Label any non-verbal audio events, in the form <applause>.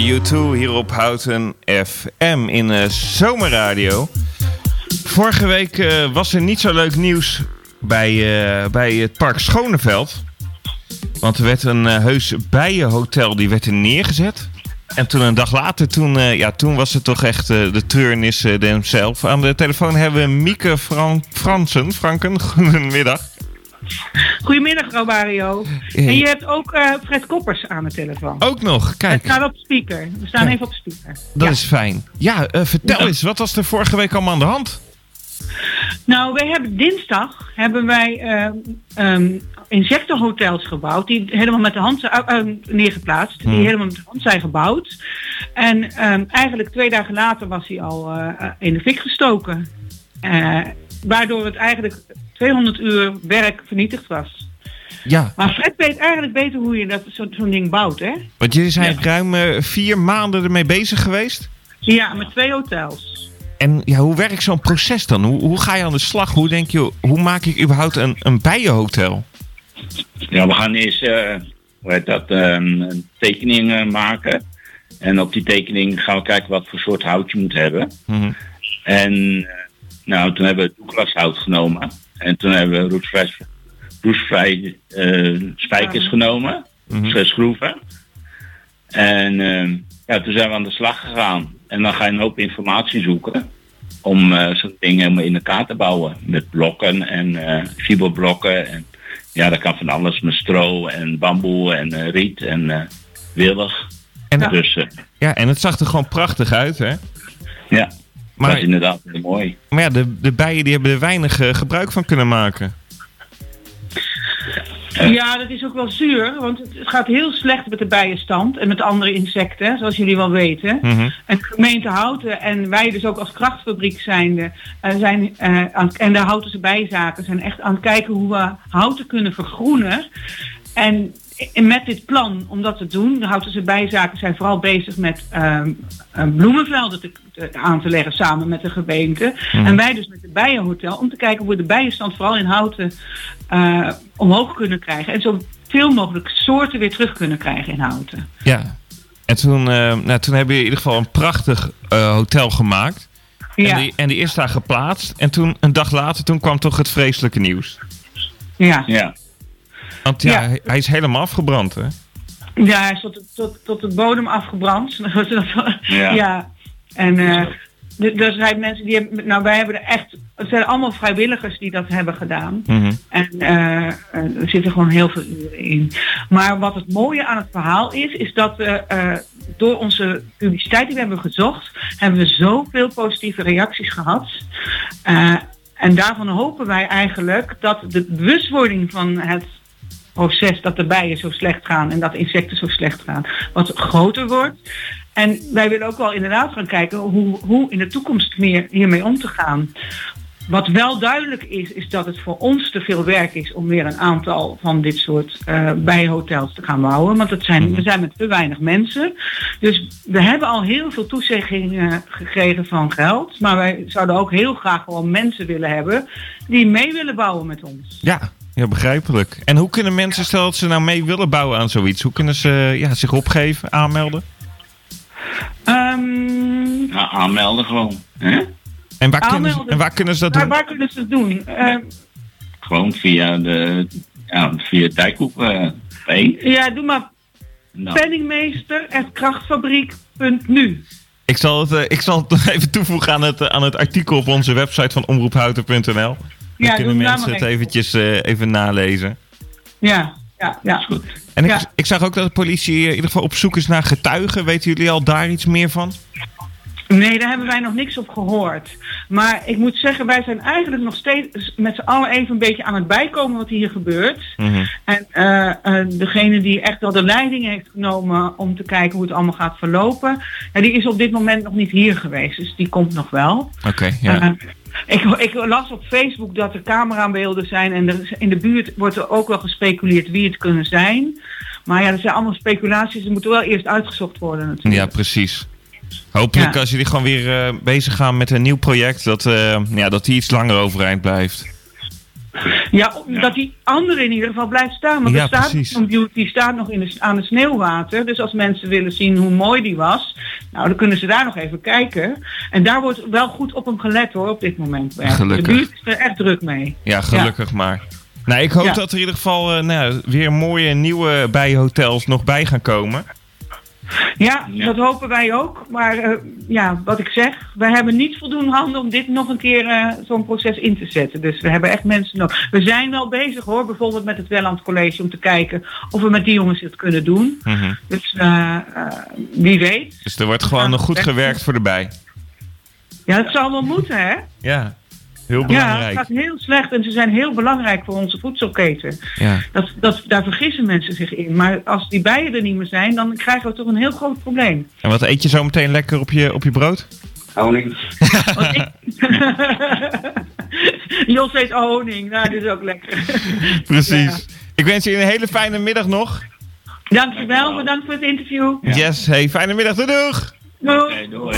hoorde U2 hier op Houten FM in uh, Zomerradio. Vorige week uh, was er niet zo leuk nieuws bij, uh, bij het Park Schoneveld. Want er werd een heus bijenhotel die werd er neergezet. En toen een dag later, toen, ja, toen was het toch echt de treurnis themselves. Aan de telefoon hebben we Mieke Fran Fransen. Franken, <laughs> goedemiddag. Goedemiddag, Robario. En je hebt ook uh, Fred Koppers aan de telefoon. Ook nog, kijk. Het staat op speaker. We staan even op speaker. Dat is fijn. Ja, uh, vertel eens, wat was er vorige week allemaal aan de hand? Nou, wij hebben dinsdag hebben wij uh, um, insectenhotels gebouwd die helemaal met de hand zijn neergeplaatst, die hmm. helemaal met de hand zijn gebouwd. En um, eigenlijk twee dagen later was hij al in de fik gestoken. waardoor het eigenlijk 200 uur werk vernietigd was. Ja. Maar Fred weet eigenlijk beter hoe je dat zo'n ding bouwt, hè? Want jullie zijn ruim uh, vier maanden ermee bezig geweest? Ja, met twee hotels. En ja, hoe werkt zo'n proces dan? Hoe, hoe ga je aan de slag? Hoe denk je, hoe maak ik überhaupt een, een bijenhotel? Ja, we gaan eerst uh, hoe heet dat, um, een tekening uh, maken. En op die tekening gaan we kijken wat voor soort hout je moet hebben. Mm -hmm. En nou, toen hebben we Douglashout genomen. En toen hebben we roestvrij, roestvrij uh, spijkers genomen, mm -hmm. schroeven. En uh, ja, toen zijn we aan de slag gegaan. En dan ga je een hoop informatie zoeken om uh, zo'n ding helemaal in elkaar te bouwen. Met blokken en uh, fiberblokken. En ja, dat kan van alles met stro en bamboe en riet en willig. En, dus, ja, en het zag er gewoon prachtig uit, hè? Ja. Maar, dat is inderdaad heel mooi. Maar ja, de, de bijen die hebben er weinig uh, gebruik van kunnen maken. Ja, dat is ook wel zuur, want het gaat heel slecht met de bijenstand en met andere insecten, zoals jullie wel weten. Mm -hmm. En de gemeente Houten en wij dus ook als krachtfabriek zijnde, uh, zijn, uh, aan, en de Houtense bijzaken zijn echt aan het kijken hoe we Houten kunnen vergroenen. En met dit plan om dat te doen, de Houtense bijzaken zijn vooral bezig met um, bloemenvelden te, te, aan te leggen samen met de gemeente. Mm. En wij dus met het bijenhotel om te kijken hoe we de bijenstand vooral in Houten uh, omhoog kunnen krijgen. En zoveel mogelijk soorten weer terug kunnen krijgen in Houten. Ja, en toen, uh, nou, toen hebben je in ieder geval een prachtig uh, hotel gemaakt. Ja. En, die, en die is daar geplaatst. En toen, een dag later, toen kwam toch het vreselijke nieuws. Ja. Ja. Want ja, ja, hij is helemaal afgebrand, hè? Ja, hij is tot, tot, tot de bodem afgebrand. <laughs> ja. ja. En uh, er zijn mensen die hebben, nou wij hebben er echt, het zijn allemaal vrijwilligers die dat hebben gedaan. Mm -hmm. En uh, er zitten gewoon heel veel uren in. Maar wat het mooie aan het verhaal is, is dat we uh, door onze publiciteit die we hebben gezocht, hebben we zoveel positieve reacties gehad. en daarvan hopen wij eigenlijk dat de bewustwording van het proces dat de bijen zo slecht gaan en dat insecten zo slecht gaan, wat groter wordt. En wij willen ook wel inderdaad gaan kijken hoe, hoe in de toekomst meer hiermee om te gaan. Wat wel duidelijk is, is dat het voor ons te veel werk is om weer een aantal van dit soort uh, bijenhotels te gaan bouwen. Want het zijn, we zijn met te weinig mensen. Dus we hebben al heel veel toezeggingen gekregen van geld. Maar wij zouden ook heel graag gewoon mensen willen hebben die mee willen bouwen met ons. Ja, ja, begrijpelijk. En hoe kunnen mensen, stel dat ze nou mee willen bouwen aan zoiets, hoe kunnen ze ja, zich opgeven, aanmelden? Um, ja, aanmelden gewoon. Hè? En, waar kunnen ze, en waar kunnen ze dat waar, doen? Waar kunnen ze het doen? Uh, gewoon via de ja, via Dijkhoek uh, Ja, doe maar nou. penningmeester.krachtfabriek.nu ik zal, het, uh, ik zal het <laughs> even toevoegen aan het, aan het artikel op onze website van omroephouten.nl. Dan ja, kunnen mensen het eventjes uh, even nalezen. Ja, ja, ja. Is goed. En ik, ik zag ook dat de politie in ieder geval op zoek is naar getuigen. Weten jullie al daar iets meer van? Nee, daar hebben wij nog niks op gehoord. Maar ik moet zeggen, wij zijn eigenlijk nog steeds met z'n allen even een beetje aan het bijkomen wat hier gebeurt. Mm -hmm. En uh, uh, degene die echt wel de leiding heeft genomen om te kijken hoe het allemaal gaat verlopen, ja, die is op dit moment nog niet hier geweest. Dus die komt nog wel. Oké, okay, ja. Uh, ik, ik, las op Facebook dat er camerabeelden zijn en er, in de buurt wordt er ook wel gespeculeerd wie het kunnen zijn. Maar ja, dat zijn allemaal speculaties, ze moeten wel eerst uitgezocht worden natuurlijk. Ja, precies. Hopelijk ja. als jullie gewoon weer bezig gaan met een nieuw project, dat, ja, dat die iets langer overeind blijft. Ja, dat die andere in ieder geval blijft staan. Want ja, er staat beauty staat nog in de, aan het sneeuwwater. Dus als mensen willen zien hoe mooi die was, nou dan kunnen ze daar nog even kijken. En daar wordt wel goed op hem gelet hoor, op dit moment. Gelukkig. De buurt is er echt druk mee. Ja, gelukkig maar. Nou, ik hoop dat er in ieder geval uh, nou, weer mooie nieuwe bijhotels nog bij gaan komen. Ja, dat hopen wij ook. Maar uh, ja, wat ik zeg, we hebben niet voldoende handen om dit nog een keer uh, zo'n proces in te zetten. Dus we hebben echt mensen nodig. We zijn wel bezig hoor, bijvoorbeeld met het Welland College om te kijken of we met die jongens het kunnen doen. Mm -hmm. Dus uh, wie weet. Dus er wordt gewoon nog goed gewerkt voor de bij. Ja, het zal wel moeten hè. Ja. Heel belangrijk. Ja, het gaat heel slecht en ze zijn heel belangrijk voor onze voedselketen. Ja. Dat, dat, daar vergissen mensen zich in. Maar als die bijen er niet meer zijn, dan krijgen we toch een heel groot probleem. En wat eet je zo meteen lekker op je, op je brood? Honing. <laughs> Jos eet honing, nou, dat is ook lekker. Precies. Ik wens je een hele fijne middag nog. Dankjewel, bedankt voor het interview. Yes, hey, fijne middag, doei doeg! Doei. doei.